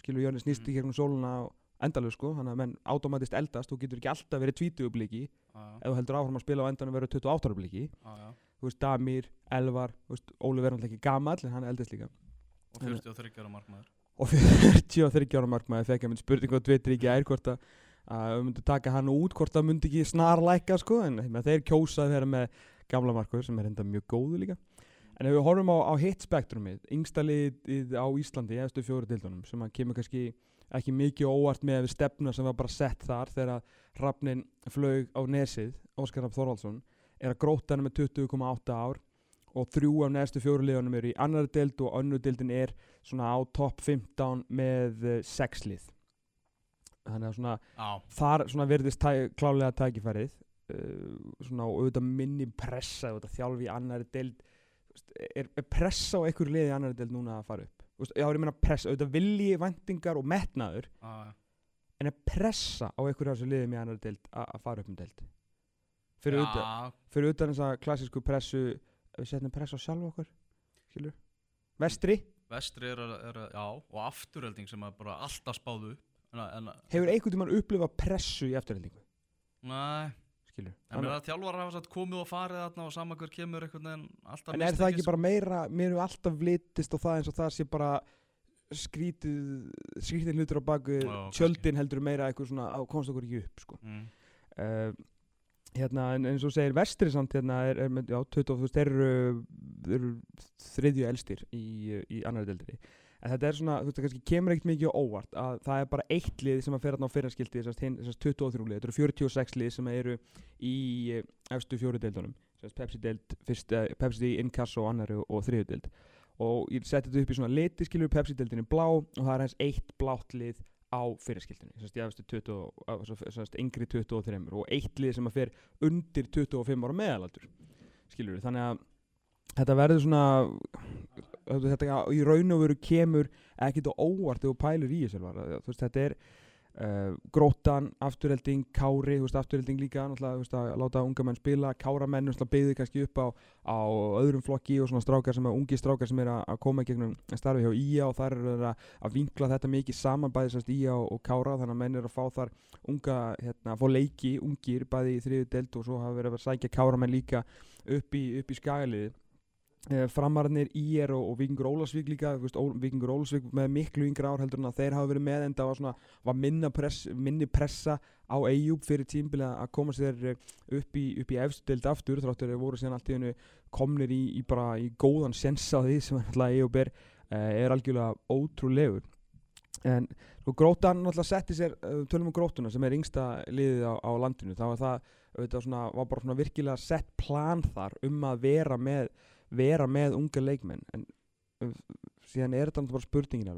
skilur Jóni snýst í gegnum sóluna og endalög, sko, þannig að menn automatist eldast, þú getur ekki alltaf verið 20 bliki, ah, ef þú heldur áfram að spila á endanum verið 28 ára bliki, ah, já. þú veist, Damir, Elvar, Óli verður náttúrulega ekki gamall, en hann eldist líka. Og 43 ára markmaður og 43 ára markmaður fekk ég mynd spurningu á Twitter í gær hvort að að við myndum taka hann út hvort það myndi ekki snarlækka sko en þeir kjósa að vera með gamla markmaður sem er enda mjög góðu líka. En ef við horfum á, á hit spektrumið yngsta liðið á Íslandi í efstu fjóru dildunum sem að kemur kannski ekki mikið óvart með við stefna sem var bara sett þar þegar Hrafnin flög á nesið Óskar Rapp Þorvaldsson er að grótan er með 20,8 ár og þrjú af neðstu fjóru liðunum eru í annar deild og önnur deildin er svona á topp 15 með 6 lið. Þannig að svona Já, þar svona verðist tæ, klálega tækifærið uh, svona og auðvitað minni pressa auðvitað þjálfi í annari deild. Er, er pressa á einhverju liði í annari deild núna að fara upp? Þú veist, já, ég meina pressa, auðvitað vilji, væntingar og metnaður já, en er pressa á einhverju þessu liðum í annari deild að fara upp um deild? Fyrir utan, já, fyrir utan þessa klassísku pressu við setjum pressu á sjálf okkur skilur vestri, vestri er að, er já, og afturhelding sem er bara alltaf spáðu upp. En, en, hefur einhvern tímann upplifað pressu í eftirhendingu Nei, skilur. En mér að þjálfar hafa satt komið og farið þarna og saman hver kemur einhvern veginn alltaf En er það ekki bara meira, mér hefur alltaf litist á það eins og það sé bara skrítið, hlutur á baku tjöldin heldur meira eitthvað svona, á, komst okkur ekki upp sko. mm, uh, hérna, en eins og segir vestri samt hérna er, er já, 20, þú veist, þeir eru, þeir eru þriðju elstir í, í annari deildri en þetta er svona, þú veist, það kannski kemur ekkert mikið óvart að það er bara eitt lið sem að fer þarna á fyrraskildi, þessast, hinn, þessast 23 lið, þetta eru 46 lið sem eru í eh, efstu fjóru deildunum. Pepsi deild, fyrst, eh, Pepsi Inkasso, annari og, þriðju deild. Og ég seti þetta upp í svona liti skilur Pepsi deildinni blá og það er hans eitt blátt lið á fyrirskildinni þessast í efstu 20, og- á- svo- þessast yngri 23 og eitt lið sem að fer undir 25 ára meðalaldur skilur við, þannig að þetta verður svona þetta, í raun og veru kemur ekkit á óvart þú pælir í þessu þetta er uh, grótan, afturhelding, kári veist, afturhelding líka, veist, að láta unga menn spila, káramenn byggði kannski upp á, á öðrum flokki og svona strákar sem er, ungi strákar sem er að, koma gegnum starfi hjá IA og þar þeir að, að vinkla þetta mikið saman bæði sérst IA og, og kára þannig að menn er að fá þar unga, hérna, að fá leiki, ungir bæði í þriðu deild og svo hafa verið að sækja káramenn líka upp í, upp í skagaliði eh, framarnir IR og, og Víkingur Ólasvík líka Víkingur Ólasvík með miklu yngra ár heldur en að þeir hafa verið með en það var, svona, var press, minni pressa á Eyjúb fyrir tímbil að koma sér eh, upp í, upp í efstu deild aftur þráttur þeir voru síðan allt í hennu komnir í, í bara í góðan sens á því sem alltaf Eyjúb er, eh, er algjörlega ótrúlegur. En sko grótan náttúrulega setti sér tölum um grótuna sem er yngsta liðið á, á landinu. Þá var það auðvitað svona, var bara svona virkilega sett plan þar um að vera með vera með unga leikmenn en uh, síðan er þetta bara spurningin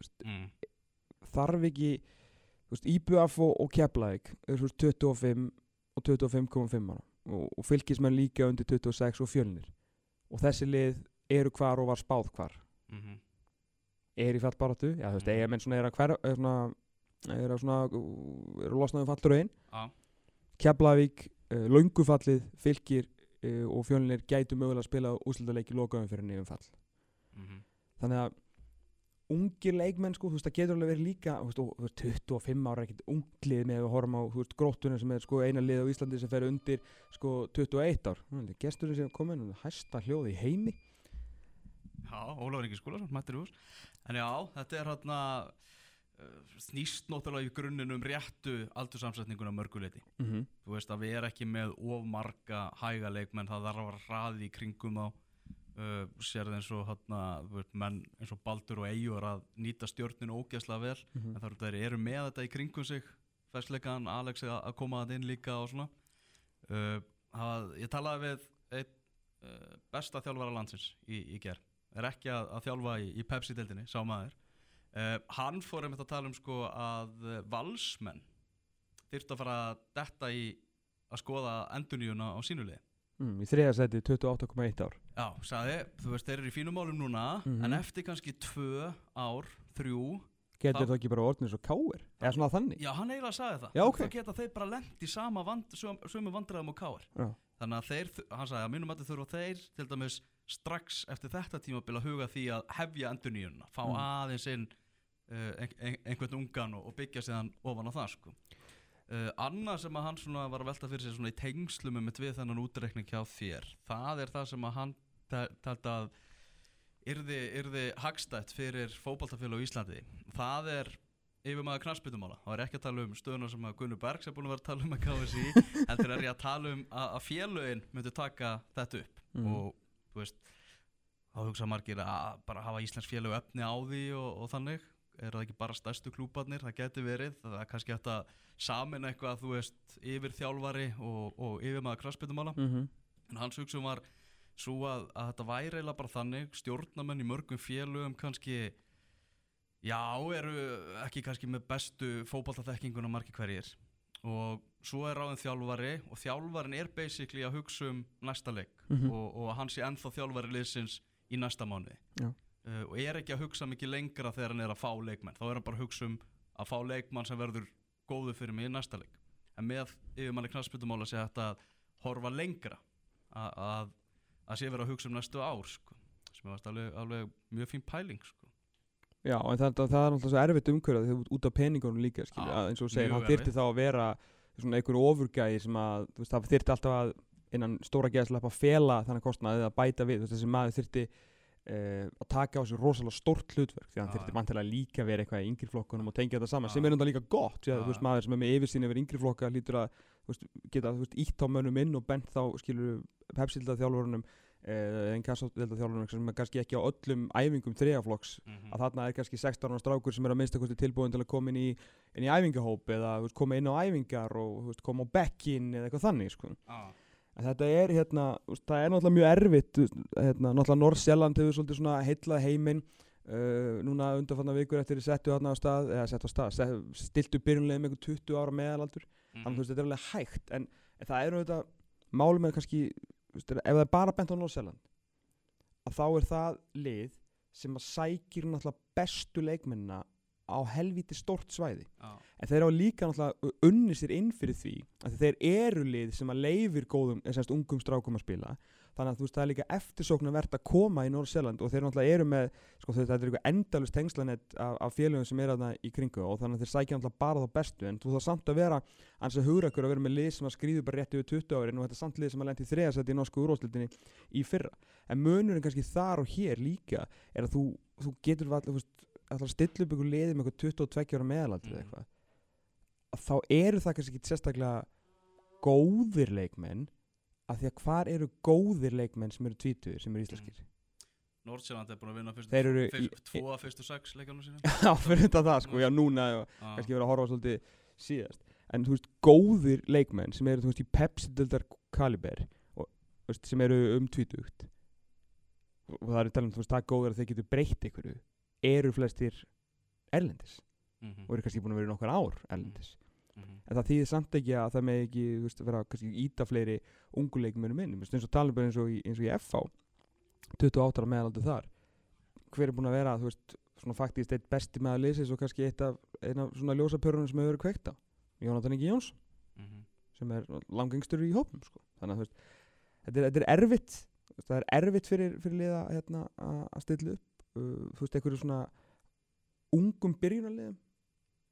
veist, mm, þarf ekki IBF og, og Keflavík er þú veist 25 og 25,5 ára og, og fylgismenn líka undir 26 og fjölnir. Og þessi lið eru hvar og var spáð hvar. Mhm, er í fallbaráttu já þú veist, Mhm. eigamenn svona er að hver er svona, er að svona er að losna um fallröðin Já. Keflavík, uh, Laungufallið fylgir uh, og fjölnir gætu mögulega að spila úslitaleiki lokaðum fyrir nefnum fall. Mhm. þannig að ungir leikmenn sko, þú veist, það getur alveg verið líka veist, og, veist, 25 ára er ekkert unglið með að horfum á, þú veist, gróttunum sem er sko eina lið á Íslandi sem fer undir sko 21 ár, gesturinn sem komin hæsta hljóði í heimi. Já, Ólafur Ingi Skúlason, mættir hús. En já, þetta er hérna snýst náttúrulega í grunninn um réttu aldursamsetninguna mörguleiti mm -hmm. Þú veist að við erum ekki með of marga hæga leikmenn, það þarf að hraði í kringum þá. Uh, Sérð eins og þú veist, menn eins og Baldur og Eyjur að nýta stjórninu ógeðslega vel. Mhm. En þar eru með þetta í kringum sig Fæsleikan, Alex er að koma það inn líka og svona. Uh, að, Ég talaði við einn uh, besta þjálfara landsins í, í ger Er ekki að, að þjálfa í, í Pepsi-deildinni, sá maður uh, Hann fór einmitt að tala um sko að uh, valsmenn þyrftu að fara að detta í að skoða enduníuna á sínuleg mm, í þriða seti 28,1 ár Já, sagði, þú veist, þeir eru í fínum málum núna Mhm. en eftir kannski tvö ár, þrjú getur Það- það ekki bara orðnið svo káir eða svona þannig Já, hann eiginlega sagði það Já, ok. Þá geta þeir bara lent í sama vand, söm, sömu vandræðum og káir Já. Þannig að þeir, hann sagði að mínum að þurfa þeir til dæmis strax eftir þetta tímabil að huga því að hefja enduníuna fá Mm. aðeins inn einhvern ungan og, og byggja síðan ofan á það sko. uh, Annað sem að hann var að velta fyrir svona í tengslum með við þennan útreikning hjá þér það er það sem að hann tælt að yrði, yrði hagstætt fyrir fótballtafélag á Íslandi það er yfir maður knarsbytumála þá er ekki að tala um stöðuna sem að Gunnar Bergs er búin að vera að tala um að KSI heldur er ég að tala um að, að félögin myndi taka þetta upp Mhm. og þú veist þá hugsa margir að bara hafa Íslands félög efni á því og, og þannig er það ekki bara stærstu klúbarnir, það geti verið, það er kannski hægt að samin eitthvað, þú veist, yfir þjálfari og, og yfir maður krassbyttumála. Mhm. En hans hugsun var svo að, að þetta væri eiginlega bara þannig, stjórnamenn í mörgum félögum kannski, já, eru ekki kannski með bestu fótballtaþekkinguna margir hverjir. Og svo er ráðin þjálfari og þjálfarin er basically að hugsa um næsta leik Mhm. og, og hann sé ennþá þjálfari liðsins í næsta mánuði. Já. Uh, og er ekki að hugsa mikið lengra þegar hann er að fá leikmenn. Þá er hann bara að hugsa um að fá leikmann sem verður góður fyrir mig í næsta leik. En með yfirmanni knastbyttumála sé þetta að horfa lengra að, að, að sé verið að hugsa um næstu ár sko. sem er alveg, alveg mjög fín pæling sko. Já, en það, það, það er náttúrulega svo erfitt umhverfað þegar út af peningunum líka, skilja, Já, eins og þú segir, hann erfitt. þá að vera svona einhver ofurgæði sem að, þú veist, það þyrfti alltaf að innan stóra geðslepa að fela þannig kostnað eða bæta við, þú þessi maður þyrfti uh, að taka á sig rosalega stórt hlutverk því að hann já. vantilega líka að vera eitthvað í yngri flokkunum og tengja þetta saman, sem er enda líka gott, því að, þú veist, maður sem er með yfirsýn yfir yngri flokka hlýtur að, veist, geta, veist, ítt á mönnum inn og bent þá, skilur, pepsilda þjálfurunum eða en þjálfurunum sem er kannski ekki á öllum æfingum þriðaflokks mm að þarna er kannski 16 ára strákur sem er að minnsta kosti tilbúin til að koma inn í, inn í æfingahóp eða veist, koma inn á æfingar og koma á bekkin eða eitthvað þannig sko. ah. En þetta er hérna, það er náttúrulega mjög erfitt hérna, náttúrulega Norr-Sjelland hefur svolítið svona heitlað heiminn uh, núna undanfanna vikur eftir að settu þarna á stað eða settu á stað, stiltu byrjunlega með einhver 20 ára meðalaldur. Þannig að veist, þetta er alveg hægt en, en það er auðvitað, málum er kannski ef það er bara bent á Norr-Sjelland að þá er það lið sem að sækir náttúrulega bestu leikmennina á helvíti stórt svæði. Ah. en þeir hafa líka náttúrulega unni sér inn fyrir því að þeir eru lið sem að leifir góðum, eða semst ungum strákum að spila. Þannig að þú veist það er líka eftirsóknarvert að koma í Norr-Sjöland og þeir náttúrulega eru með sko þetta er eitthvað endalust tengslanett af, af félögum sem er aðna í kringu og þannig að þeir sækja náttúrulega bara þá bestu. En þú þarf samt að vera hans að hugra ykkur að vera með lið sem að skrýðu bara rétt yfir 20 árin og þetta er samt lið sem að lendi í þriðasætti í norsku úrváðslutinni í fyrra. En munurinn kannski þar og hér líka er að þú, þú getur vall, þú veist, að stilla upp ykkur liði með eitthvað 22 ára meðalaldri Mhm. mm. eitthvað að þá eru það kannski ekki sérstaklega góðir leikmenn af því að hvar eru góðir leikmenn sem eru tvítuðir, sem eru íslenskir Nordsjælland er búin að vinna fyrstu, eru fyrst, í- tvo af fyrstu sex leikarnum síðan já, fyrir þetta það sko, já núna já, ah. kannski verið að horfa svolítið síðast en þú veist, góðir leikmenn sem eru, þú veist, í Pepsi-dildar kaliber og, veist, sem eru um tvítugt og það eru talað um, þú veist, það góður að þeir getur breytt ykkur eru flestir erlendis mm -hmm. og eru kannski búin að vera í nokkur ár erlendis mm -hmm. en það þýðir samt ekki að það með ekki veist, vera kannski íta fleiri unguleikmennum inn eins og talum bara eins og í, í FH 28 ára meðaldur þar hver er búin að vera þú veist, svona faktist eitt besti meðal liðsins og kannski eitt af, einn af svona ljósapörunum sem hefur verið kveikt á Jónatan Ingi Jónsson Mhm. sem er langengstur í hópum sko. þannig að þú veist, þetta er, þetta er erfitt það er erfitt fyrir, fyrir liða hérna, að að stilla upp uh, þú veist, einhverju svona ungum byrjunarliðum.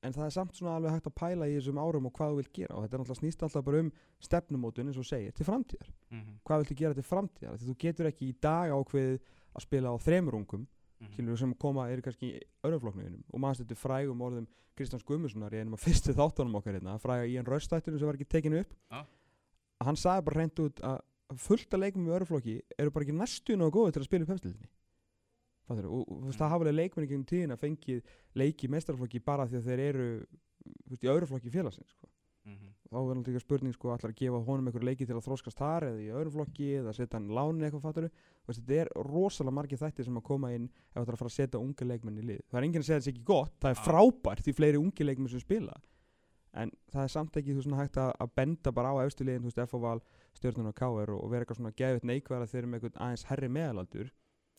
En það er samt svona alveg hægt að pæla í þessum árum og hvað þú vilt gera. Og þetta er náttúrulega snýst alltaf bara um stefnumótun eins og segir, til framtíðar. Mhm. hvað viltu gera til framtíðar, því þú getur ekki í dag ákveðið að spila á þremur ungum Mhm. skilur sem koma, eru kannski í örnflokknuðinum og maður stættu frægum orðum Kristjáns Gummussonar í einum af fyrstu þáttunum okkar hérna, fræga í en röstættunum sem var ekki tekinu upp. Að hann sagði bara reynd út að fullt að leikum í örnflokki eru bara ekki næstu pepsildinni og, og, veist, það Mm. hafa alveg leikmenn ekki um tíðin að fengið leiki í meistarflokki bara því að þeir eru veist, í örnflokki félagsins sko. Mhm. þá er náttúrulega spurning sko, allar að gefa honum einhver leiki til að þróskast þar eða í öðrum flokki eða setja hann lánin eitthvað fatturu veist, þetta er rosalega margir þættir sem að koma inn ef þetta er að fara að setja unga leikmenn í lið það er enginn að segja sé ekki gott, það er Já. frábært því fleiri ungi leikmenn sem spila en það er samt ekki þú svona hægt að, að benda bara á efstu liðin, þú veist, FOVAL, Stjörnun og KR og, og vera eitthvað svona geðvitt neikvæða þeir eru með eitthvað aðeins herri meðalaldur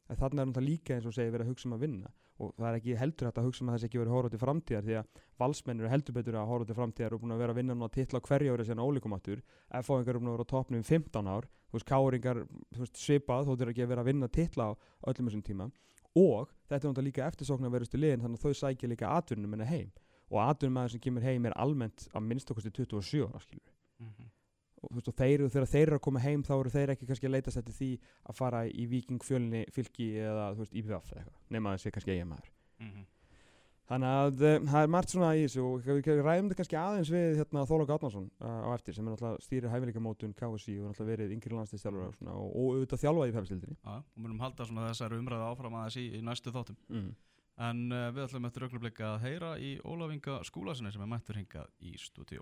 en þarna er náttúrulega líka eins og segir verið að hugsa um að vinna. Og það er ekki heldur hægt að hugsa um að þessi ekki verið horfa til framtíðar því að valsmenn eru heldur betur að horfa til framtíðar og búin að vera að vinna núna titla á hverju ári síðan ólíkumattur F-fáingar eru búin að vera á topnum í 15 ár þú veist, veist, svipað þó þeir ekki að vera að vinna titla á öllum þessum tíma. Og þetta er náttúrulega líka eftirsóknar verustu liðin þannig að þau sækja líka atvinnum minna heim. Og atvinnum og, þú veist, og þeir, þegar þeir eru að koma heim þá eru þeir ekki kannski að leitast eftir því að fara í Viking fjölni fylki eða þú veist IBF eða eitthvað nema að það sé kannski eiginmaður Mhm. þannig að uh, það er margt svona í þessu og við ræðum þetta kannski aðeins við hérna, Þóla Gatnarsson uh, á eftir sem er náttúrulega stýrir hæfileikamótun KSI og náttúrulega verið yngri landslistjálfur og, og, og auðvitað þjálfaði í pepsildinni Já, og munum halda svona þessari umræðu áfram aðeins í, í næstu þáttum mm. En uh, við ætlum eftir augnablik að heyra í Ólafinga skúlasinni sem er mættur hingað í stúdíu